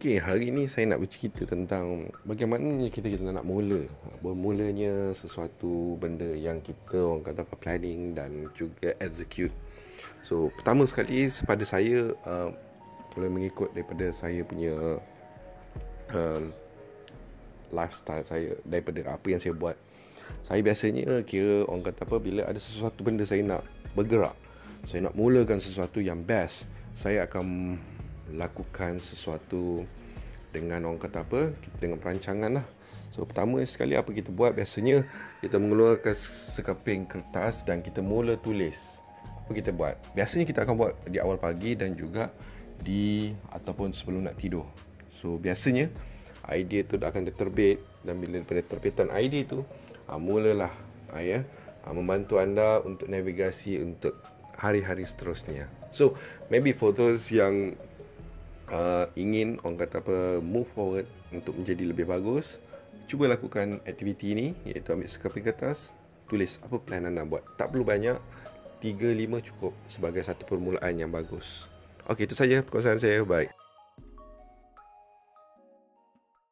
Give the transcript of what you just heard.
Okey, hari ini saya nak bercerita tentang bagaimana kita kita nak mula. Bermulanya sesuatu benda yang kita orang kata apa planning dan juga execute. So, pertama sekali pada saya uh, boleh mengikut daripada saya punya uh, lifestyle saya daripada apa yang saya buat. Saya biasanya kira orang kata apa bila ada sesuatu benda saya nak bergerak, saya nak mulakan sesuatu yang best, saya akan lakukan sesuatu dengan orang kata apa dengan perancangan lah. So pertama sekali apa kita buat? Biasanya kita mengeluarkan sekeping kertas dan kita mula tulis. Apa kita buat? Biasanya kita akan buat di awal pagi dan juga di ataupun sebelum nak tidur. So biasanya idea tu akan diterbit dan bila daripada terbitan idea tu ha, mulalah ha, ya ha, membantu anda untuk navigasi untuk hari-hari seterusnya. So maybe for those yang uh, ingin orang kata apa move forward untuk menjadi lebih bagus cuba lakukan aktiviti ini iaitu ambil sekeping kertas tulis apa plan anda buat. Tak perlu banyak 3 5 cukup sebagai satu permulaan yang bagus. Okey itu saja perkongsian saya. Bye